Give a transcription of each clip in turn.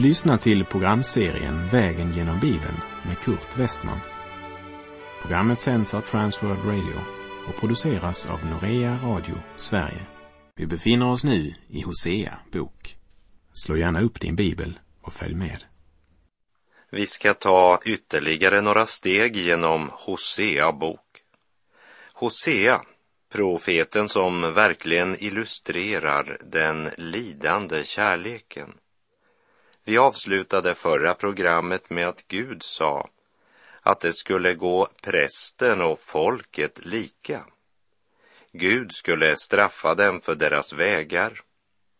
Du lyssnar till programserien Vägen genom Bibeln med Kurt Westman. Programmet sänds av Transworld Radio och produceras av Norea Radio Sverige. Vi befinner oss nu i Hosea bok. Slå gärna upp din bibel och följ med. Vi ska ta ytterligare några steg genom Hosea bok. Hosea, profeten som verkligen illustrerar den lidande kärleken. Vi avslutade förra programmet med att Gud sa att det skulle gå prästen och folket lika. Gud skulle straffa dem för deras vägar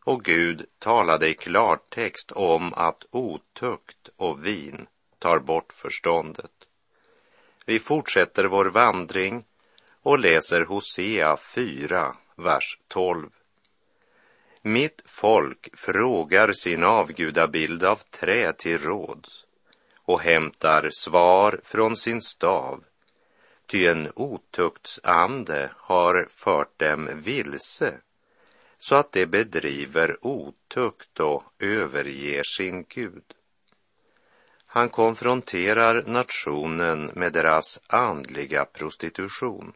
och Gud talade i klartext om att otukt och vin tar bort förståndet. Vi fortsätter vår vandring och läser Hosea 4, vers 12. Mitt folk frågar sin avgudabild av trä till råds och hämtar svar från sin stav, ty en otuktsande har fört dem vilse så att de bedriver otukt och överger sin Gud. Han konfronterar nationen med deras andliga prostitution.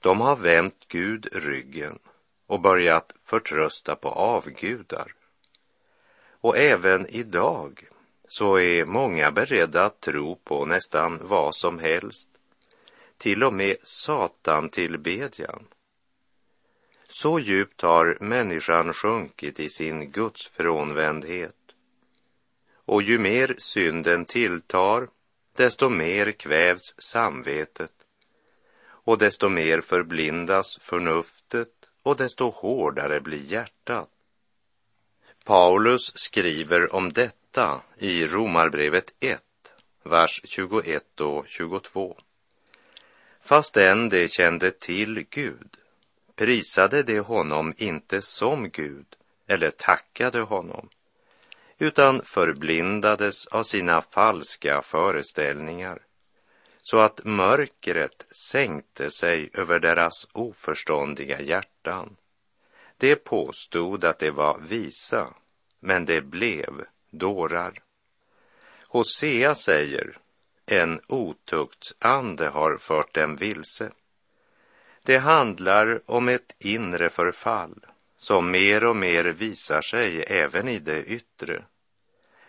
De har vänt Gud ryggen och börjat förtrösta på avgudar. Och även idag så är många beredda att tro på nästan vad som helst, till och med Satan tillbedjan. Så djupt har människan sjunkit i sin gudsfrånvändhet. Och ju mer synden tilltar, desto mer kvävs samvetet och desto mer förblindas förnuftet och desto hårdare blir hjärtat. Paulus skriver om detta i Romarbrevet 1, vers 21 och 22. Fastän de kände till Gud prisade de honom inte som Gud eller tackade honom, utan förblindades av sina falska föreställningar så att mörkret sänkte sig över deras oförståndiga hjärtan. De påstod att de var visa, men det blev dårar. Hosea säger, en otuktsande har fört dem vilse. Det handlar om ett inre förfall som mer och mer visar sig även i det yttre.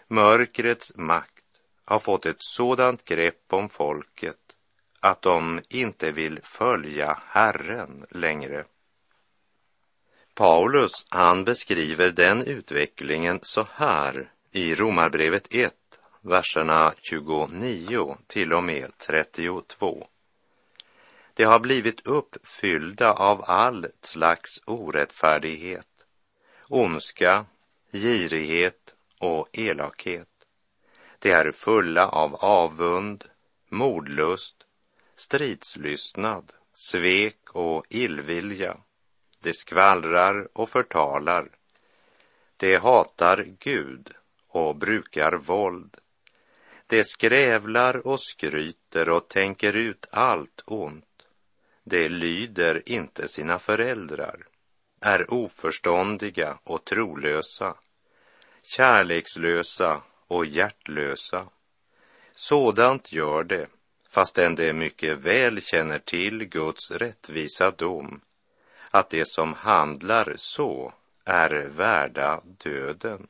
Mörkrets makt har fått ett sådant grepp om folket att de inte vill följa Herren längre. Paulus, han beskriver den utvecklingen så här i Romarbrevet 1, verserna 29 till och med 32. De har blivit uppfyllda av all slags orättfärdighet, ondska, girighet och elakhet. De är fulla av avund, mordlust, stridslystnad, svek och illvilja. De skvallrar och förtalar. De hatar Gud och brukar våld. De skrävlar och skryter och tänker ut allt ont. De lyder inte sina föräldrar, är oförståndiga och trolösa, kärlekslösa och hjärtlösa. Sådant gör det, fastän de mycket väl känner till Guds rättvisa dom, att de som handlar så är värda döden.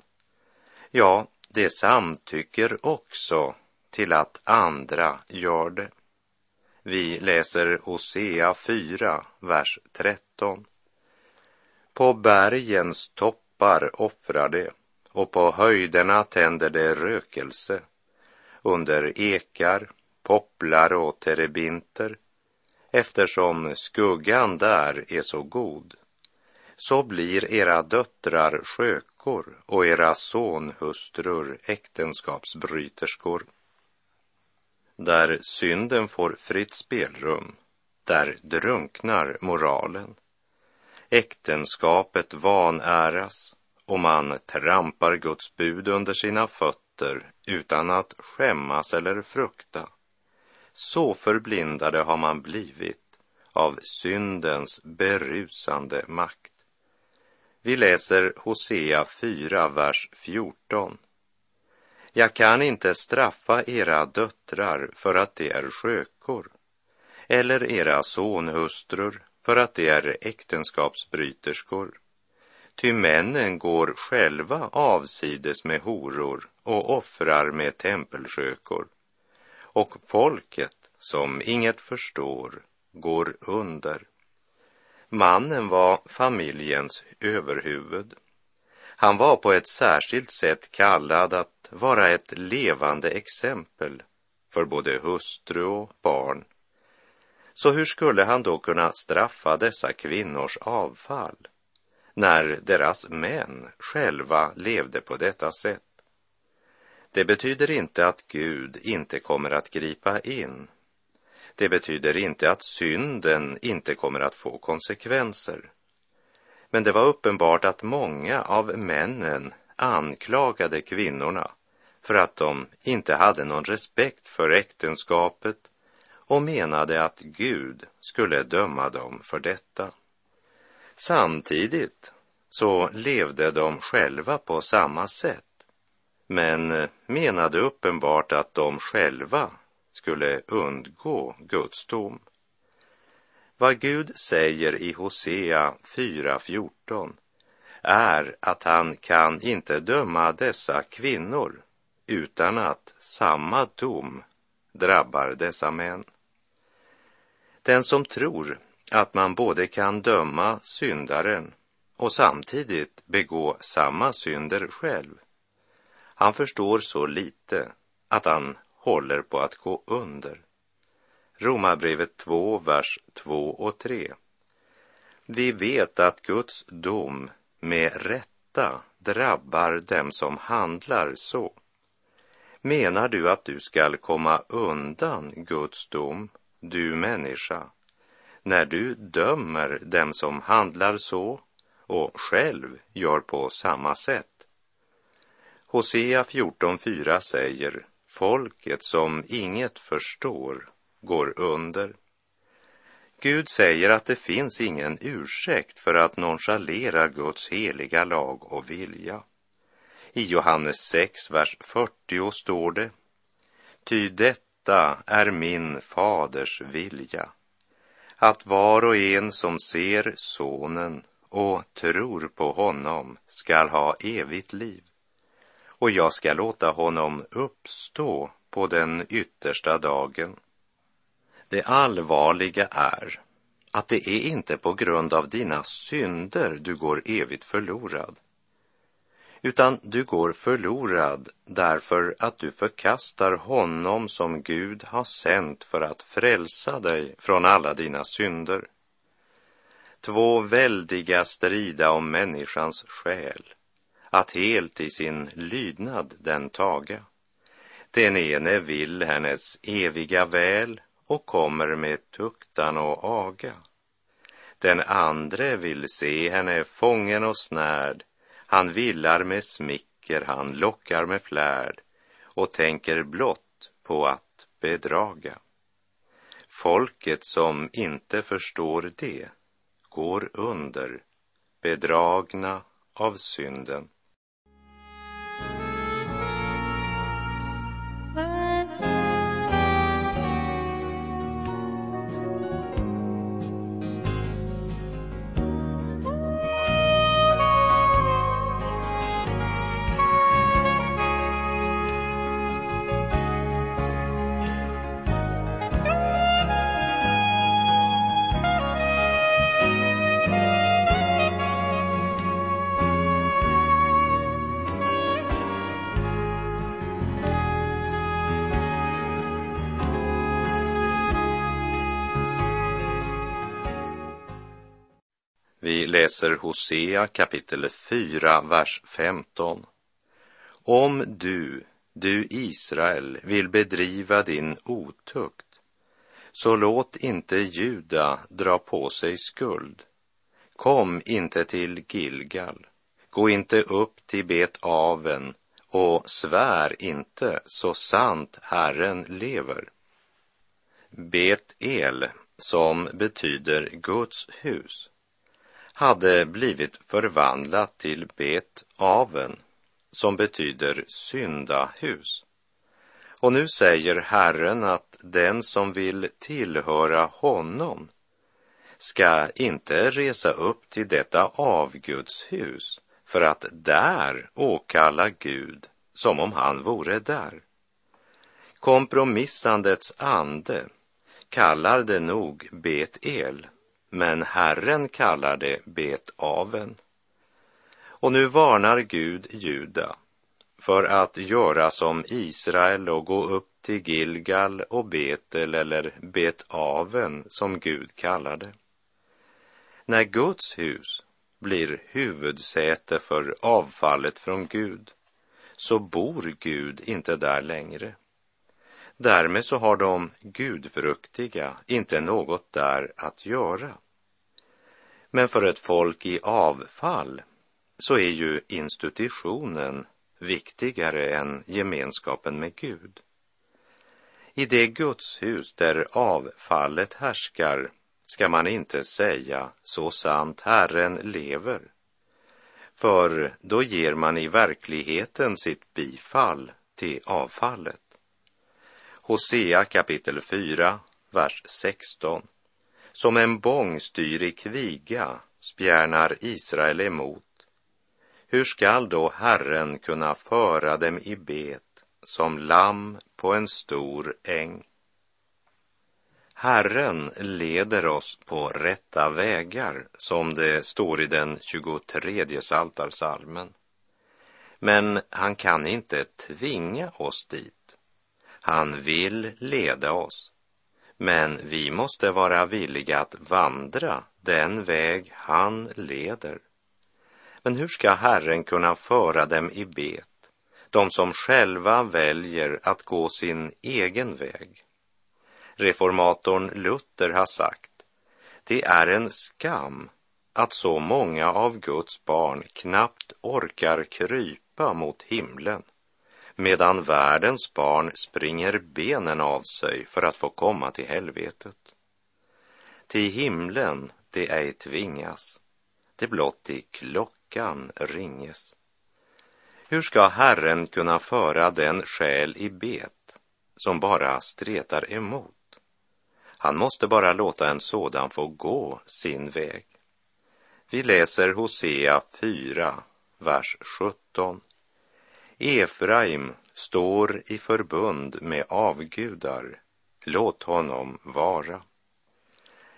Ja, de samtycker också till att andra gör det. Vi läser Hosea 4, vers 13. På bergens toppar offrar de och på höjderna tänder det rökelse. Under ekar, popplar och terebinter, eftersom skuggan där är så god. Så blir era döttrar skökor och era sonhustrur äktenskapsbryterskor. Där synden får fritt spelrum, där drunknar moralen. Äktenskapet vanäras och man trampar Guds bud under sina fötter utan att skämmas eller frukta. Så förblindade har man blivit av syndens berusande makt. Vi läser Hosea 4, vers 14. Jag kan inte straffa era döttrar för att de är skökor eller era sonhustrur för att de är äktenskapsbryterskor. Ty männen går själva avsides med horor och offrar med tempelskökor. Och folket, som inget förstår, går under. Mannen var familjens överhuvud. Han var på ett särskilt sätt kallad att vara ett levande exempel för både hustru och barn. Så hur skulle han då kunna straffa dessa kvinnors avfall när deras män själva levde på detta sätt? Det betyder inte att Gud inte kommer att gripa in. Det betyder inte att synden inte kommer att få konsekvenser. Men det var uppenbart att många av männen anklagade kvinnorna för att de inte hade någon respekt för äktenskapet och menade att Gud skulle döma dem för detta. Samtidigt så levde de själva på samma sätt men eh, menade uppenbart att de själva skulle undgå Guds dom. Vad Gud säger i Hosea 4.14 är att han kan inte döma dessa kvinnor utan att samma dom drabbar dessa män. Den som tror att man både kan döma syndaren och samtidigt begå samma synder själv, han förstår så lite att han håller på att gå under. Romarbrevet 2, vers 2 och 3. Vi vet att Guds dom med rätta drabbar dem som handlar så. Menar du att du skall komma undan Guds dom, du människa, när du dömer dem som handlar så och själv gör på samma sätt? Hosea 14.4 säger, folket som inget förstår går under. Gud säger att det finns ingen ursäkt för att nonchalera Guds heliga lag och vilja. I Johannes 6, vers 40 står det, ty detta är min faders vilja, att var och en som ser sonen och tror på honom skall ha evigt liv, och jag ska låta honom uppstå på den yttersta dagen. Det allvarliga är att det är inte på grund av dina synder du går evigt förlorad, utan du går förlorad därför att du förkastar honom som Gud har sänt för att frälsa dig från alla dina synder. Två väldiga strida om människans själ, att helt i sin lydnad den taga. Den ene vill hennes eviga väl och kommer med tuktan och aga. Den andre vill se henne fången och snärd han villar med smicker, han lockar med flärd och tänker blott på att bedraga. Folket som inte förstår det går under, bedragna av synden. Vi läser Hosea kapitel 4, vers 15. Om du, du Israel, vill bedriva din otukt, så låt inte Juda dra på sig skuld. Kom inte till Gilgal, gå inte upp till Bet-aven och svär inte så sant Herren lever. Bet-El, som betyder Guds hus, hade blivit förvandlat till Bet-aven som betyder syndahus. Och nu säger Herren att den som vill tillhöra honom ska inte resa upp till detta avgudshus för att där åkalla Gud som om han vore där. Kompromissandets ande kallar det nog Bet-El, men Herren kallar det Bet-Aven. Och nu varnar Gud Juda för att göra som Israel och gå upp till Gilgal och Betel eller Bet-Aven som Gud kallar det. När Guds hus blir huvudsäte för avfallet från Gud så bor Gud inte där längre. Därmed så har de gudfruktiga inte något där att göra. Men för ett folk i avfall så är ju institutionen viktigare än gemenskapen med Gud. I det gudshus där avfallet härskar ska man inte säga så sant Herren lever. För då ger man i verkligheten sitt bifall till avfallet. Hosea kapitel 4, vers 16. Som en bångstyrig kviga spjärnar Israel emot. Hur skall då Herren kunna föra dem i bet som lamm på en stor äng? Herren leder oss på rätta vägar, som det står i den 23 saltarsalmen. Men han kan inte tvinga oss dit. Han vill leda oss. Men vi måste vara villiga att vandra den väg han leder. Men hur ska Herren kunna föra dem i bet, de som själva väljer att gå sin egen väg? Reformatorn Luther har sagt, det är en skam att så många av Guds barn knappt orkar krypa mot himlen, medan världens barn springer benen av sig för att få komma till helvetet. Till himlen det ej tvingas, det blott i klockan ringes. Hur ska Herren kunna föra den själ i bet som bara stretar emot? Han måste bara låta en sådan få gå sin väg. Vi läser Hosea 4, vers 17. Efraim står i förbund med avgudar. Låt honom vara.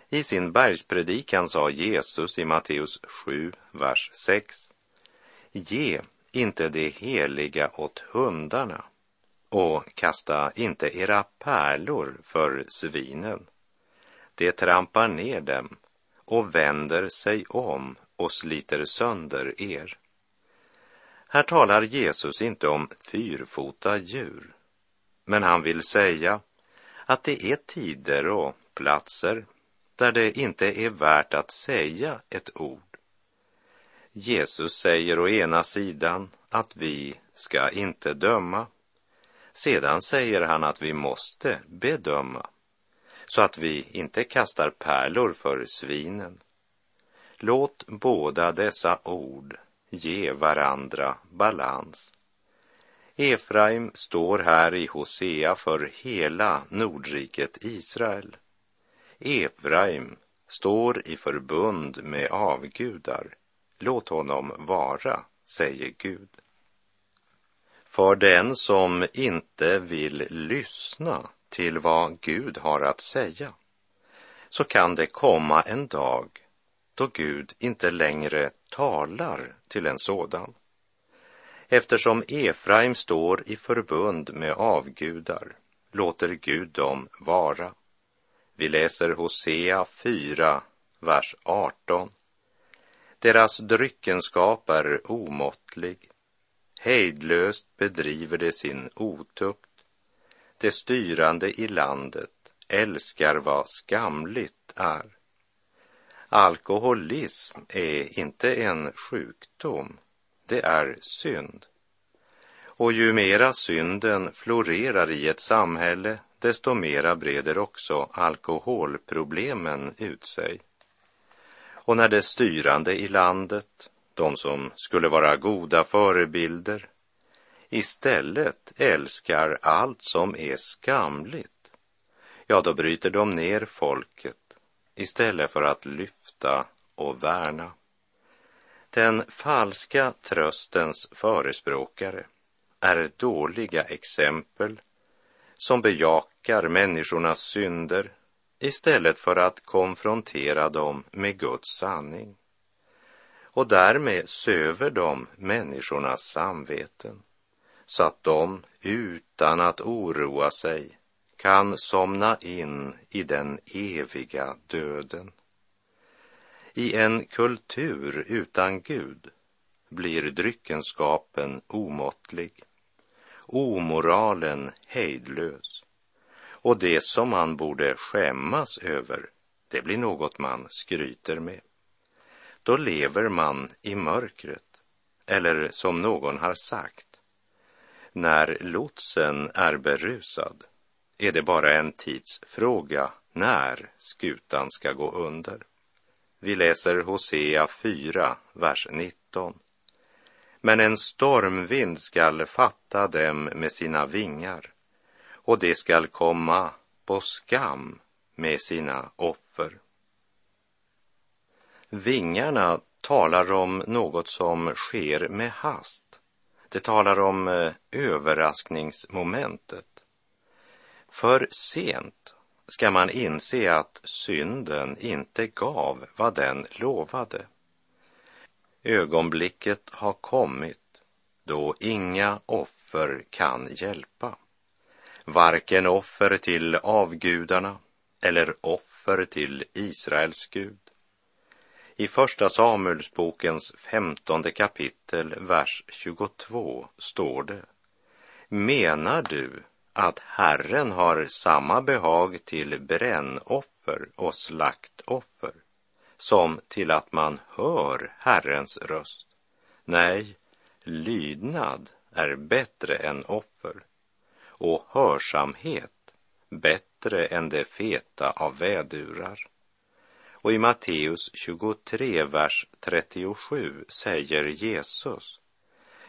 I sin bergspredikan sa Jesus i Matteus 7, vers 6. Ge inte det heliga åt hundarna och kasta inte era pärlor för svinen. Det trampar ner dem och vänder sig om och sliter sönder er. Här talar Jesus inte om fyrfota djur, men han vill säga att det är tider och platser där det inte är värt att säga ett ord. Jesus säger å ena sidan att vi ska inte döma. Sedan säger han att vi måste bedöma så att vi inte kastar pärlor för svinen. Låt båda dessa ord ge varandra balans. Efraim står här i Hosea för hela Nordriket Israel. Efraim står i förbund med avgudar. Låt honom vara, säger Gud. För den som inte vill lyssna till vad Gud har att säga, så kan det komma en dag då Gud inte längre talar till en sådan. Eftersom Efraim står i förbund med avgudar låter Gud dem vara. Vi läser Hosea 4, vers 18. Deras dryckenskap är omåttlig. Hejdlöst bedriver de sin otukt de styrande i landet älskar vad skamligt är. Alkoholism är inte en sjukdom, det är synd. Och ju mera synden florerar i ett samhälle, desto mera breder också alkoholproblemen ut sig. Och när de styrande i landet, de som skulle vara goda förebilder, istället älskar allt som är skamligt, ja, då bryter de ner folket istället för att lyfta och värna. Den falska tröstens förespråkare är dåliga exempel som bejakar människornas synder istället för att konfrontera dem med Guds sanning. Och därmed söver de människornas samveten så att de utan att oroa sig kan somna in i den eviga döden. I en kultur utan Gud blir dryckenskapen omåttlig, omoralen hejdlös och det som man borde skämmas över, det blir något man skryter med. Då lever man i mörkret, eller som någon har sagt, när lotsen är berusad är det bara en tidsfråga när skutan ska gå under. Vi läser Hosea 4, vers 19. Men en stormvind skall fatta dem med sina vingar och de skall komma på skam med sina offer. Vingarna talar om något som sker med hast. Det talar om eh, överraskningsmomentet. För sent ska man inse att synden inte gav vad den lovade. Ögonblicket har kommit då inga offer kan hjälpa. Varken offer till avgudarna eller offer till Israels Gud. I Första Samuelsbokens femtonde kapitel, vers 22 står det Menar du att Herren har samma behag till brännoffer och slaktoffer som till att man hör Herrens röst. Nej, lydnad är bättre än offer och hörsamhet bättre än det feta av vädurar. Och i Matteus 23, vers 37 säger Jesus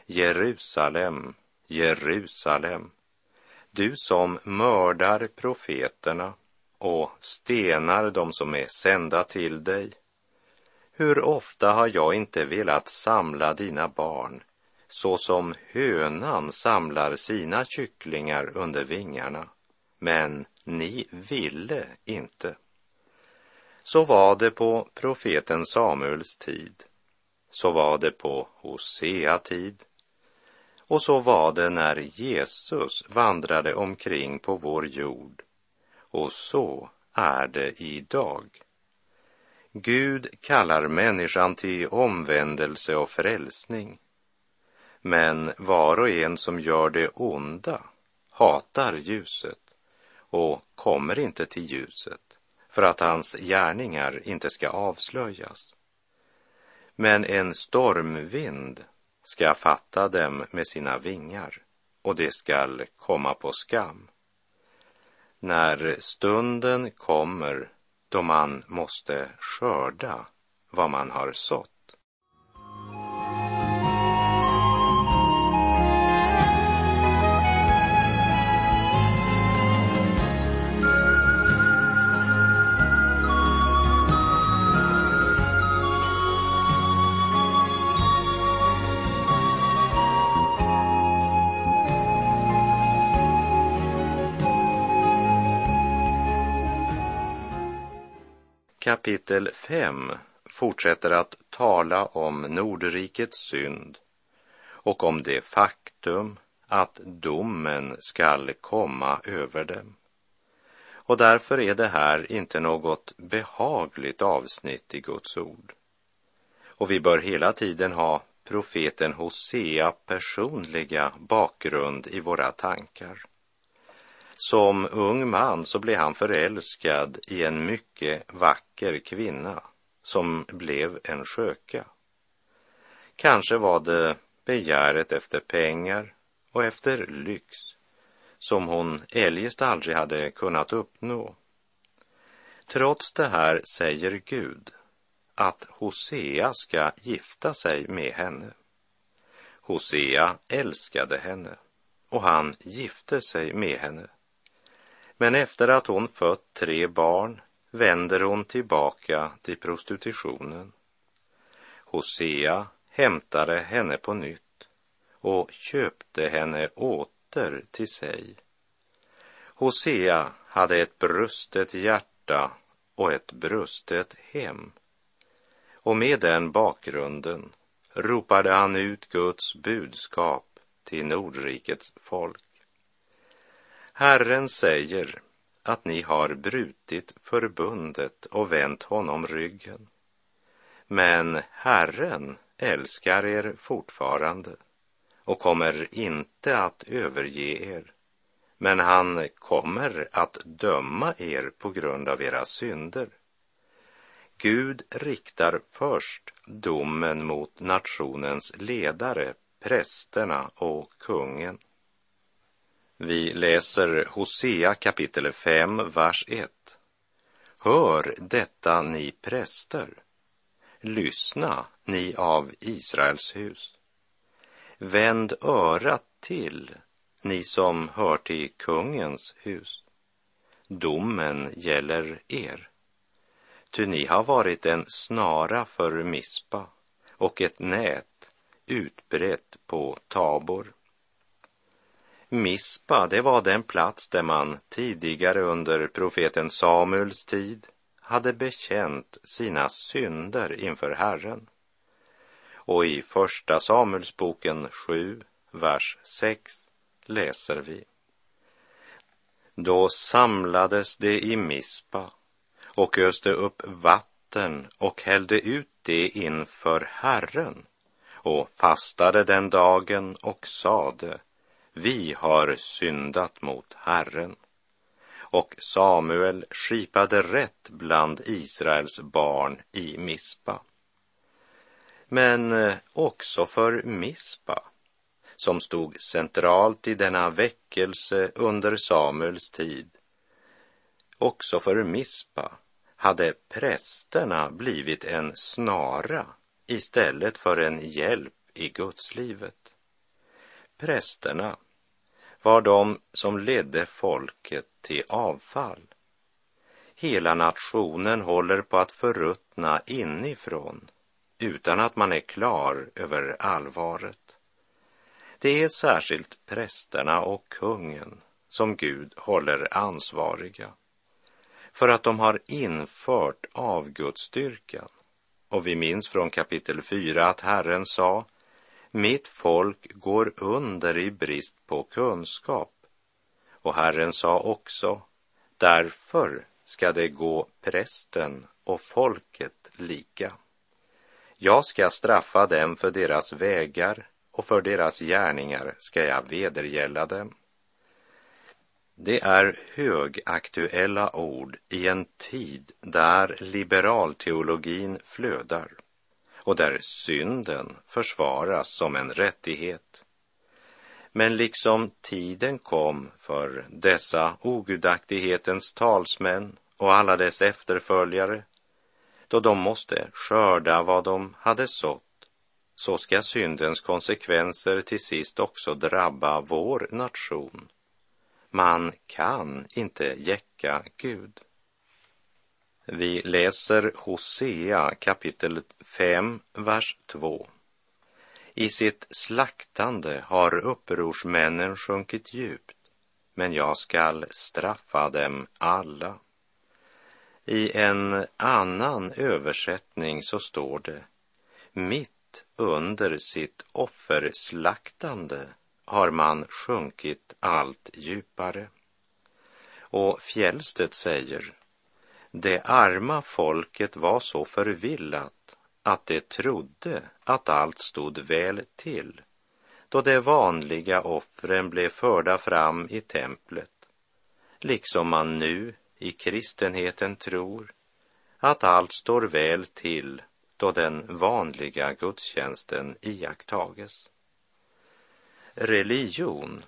Jerusalem, Jerusalem, du som mördar profeterna och stenar dem som är sända till dig. Hur ofta har jag inte velat samla dina barn så som hönan samlar sina kycklingar under vingarna, men ni ville inte. Så var det på profeten Samuels tid. Så var det på Hosea tid och så var det när Jesus vandrade omkring på vår jord. Och så är det idag. Gud kallar människan till omvändelse och frälsning. Men var och en som gör det onda hatar ljuset och kommer inte till ljuset för att hans gärningar inte ska avslöjas. Men en stormvind ska fatta dem med sina vingar och det skall komma på skam. När stunden kommer då man måste skörda vad man har sått Kapitel 5 fortsätter att tala om Nordrikets synd och om det faktum att domen skall komma över dem. Och därför är det här inte något behagligt avsnitt i Guds ord. Och vi bör hela tiden ha profeten Hosea personliga bakgrund i våra tankar. Som ung man så blev han förälskad i en mycket vacker kvinna som blev en sköka. Kanske var det begäret efter pengar och efter lyx som hon eljest aldrig hade kunnat uppnå. Trots det här säger Gud att Hosea ska gifta sig med henne. Hosea älskade henne och han gifte sig med henne. Men efter att hon fött tre barn vänder hon tillbaka till prostitutionen. Hosea hämtade henne på nytt och köpte henne åter till sig. Hosea hade ett brustet hjärta och ett brustet hem. Och med den bakgrunden ropade han ut Guds budskap till Nordrikets folk. Herren säger att ni har brutit förbundet och vänt honom ryggen. Men Herren älskar er fortfarande och kommer inte att överge er. Men han kommer att döma er på grund av era synder. Gud riktar först domen mot nationens ledare, prästerna och kungen. Vi läser Hosea kapitel 5, vers 1. Hör detta, ni präster. Lyssna, ni av Israels hus. Vänd örat till, ni som hör till kungens hus. Domen gäller er. Ty ni har varit en snara för mispa och ett nät utbrett på tabor. Mispa, det var den plats där man tidigare under profeten Samuels tid hade bekänt sina synder inför Herren. Och i Första Samuelsboken 7, vers 6 läser vi. Då samlades det i Mispa och öste upp vatten och hällde ut det inför Herren och fastade den dagen och sade vi har syndat mot Herren. Och Samuel skipade rätt bland Israels barn i Mispa. Men eh, också för Mispa, som stod centralt i denna väckelse under Samuels tid. Också för Mispa hade prästerna blivit en snara istället för en hjälp i gudslivet. Prästerna var de som ledde folket till avfall. Hela nationen håller på att förruttna inifrån utan att man är klar över allvaret. Det är särskilt prästerna och kungen som Gud håller ansvariga för att de har infört avgudsdyrkan. Och vi minns från kapitel 4 att Herren sa mitt folk går under i brist på kunskap. Och Herren sa också, därför ska det gå prästen och folket lika. Jag ska straffa dem för deras vägar och för deras gärningar ska jag vedergälla dem. Det är högaktuella ord i en tid där liberalteologin flödar och där synden försvaras som en rättighet. Men liksom tiden kom för dessa ogudaktighetens talsmän och alla dess efterföljare, då de måste skörda vad de hade sått, så ska syndens konsekvenser till sist också drabba vår nation. Man kan inte jäcka Gud. Vi läser Hosea kapitel 5, vers 2. I sitt slaktande har upprorsmännen sjunkit djupt, men jag skall straffa dem alla. I en annan översättning så står det mitt under sitt offerslaktande har man sjunkit allt djupare. Och Fjällstedt säger det arma folket var så förvillat att det trodde att allt stod väl till då de vanliga offren blev förda fram i templet, liksom man nu i kristenheten tror att allt står väl till då den vanliga gudstjänsten iakttages. Religion,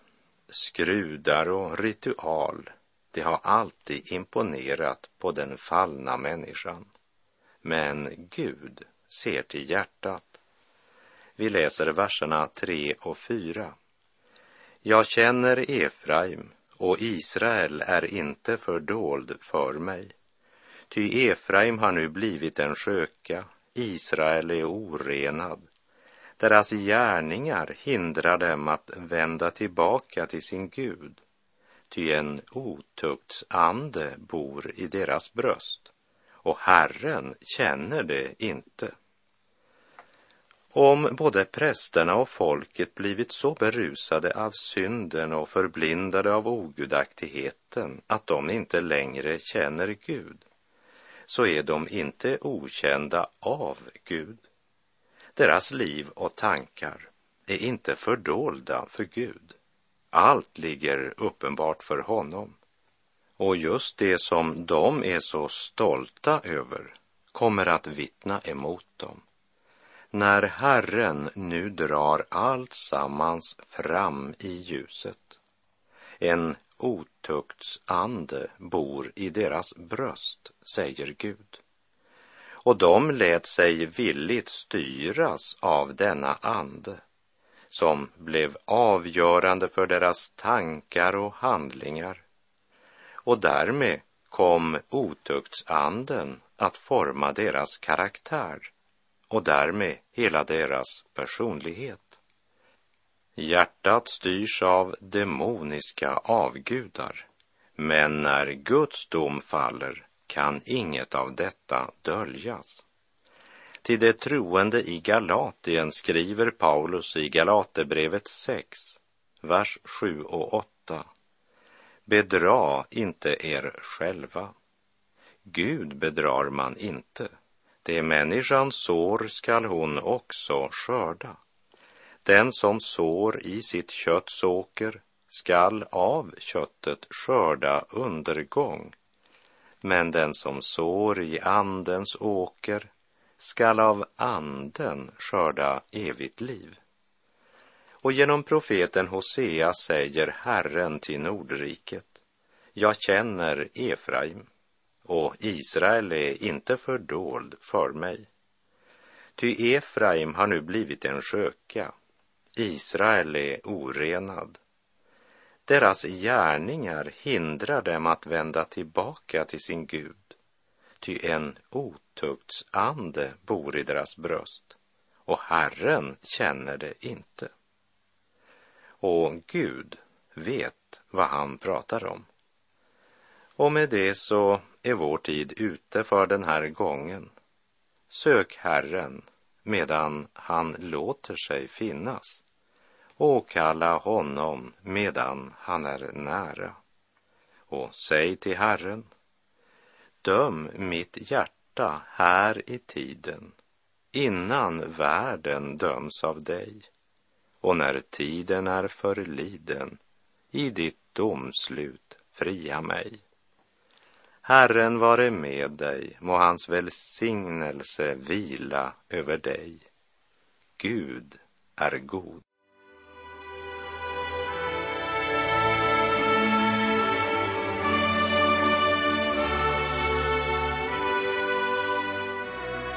skrudar och ritual det har alltid imponerat på den fallna människan. Men Gud ser till hjärtat. Vi läser verserna 3 och 4. Jag känner Efraim och Israel är inte fördold för mig. Ty Efraim har nu blivit en sköka, Israel är orenad. Deras gärningar hindrar dem att vända tillbaka till sin Gud, ty en otuktsande bor i deras bröst, och Herren känner det inte. Om både prästerna och folket blivit så berusade av synden och förblindade av ogudaktigheten att de inte längre känner Gud, så är de inte okända av Gud. Deras liv och tankar är inte fördolda för Gud. Allt ligger uppenbart för honom. Och just det som de är så stolta över kommer att vittna emot dem. När Herren nu drar allt sammans fram i ljuset. En otuktsande bor i deras bröst, säger Gud. Och de lät sig villigt styras av denna ande som blev avgörande för deras tankar och handlingar. Och därmed kom otuktsanden att forma deras karaktär och därmed hela deras personlighet. Hjärtat styrs av demoniska avgudar, men när Guds dom faller kan inget av detta döljas. Till de troende i Galatien skriver Paulus i Galaterbrevet 6, vers 7 och 8. Bedra inte er själva. Gud bedrar man inte. Det människan sår skall hon också skörda. Den som sår i sitt kötts åker skall av köttet skörda undergång. Men den som sår i andens åker skall av anden skörda evigt liv. Och genom profeten Hosea säger Herren till Nordriket, jag känner Efraim och Israel är inte fördold för mig. Ty Efraim har nu blivit en sköka, Israel är orenad. Deras gärningar hindrar dem att vända tillbaka till sin Gud, ty en otuktsande bor i deras bröst och Herren känner det inte. Och Gud vet vad han pratar om. Och med det så är vår tid ute för den här gången. Sök Herren medan han låter sig finnas. och kalla honom medan han är nära. Och säg till Herren, döm mitt hjärta här i tiden innan världen döms av dig och när tiden är förliden i ditt domslut fria mig. Herren vare med dig, må hans välsignelse vila över dig. Gud är god.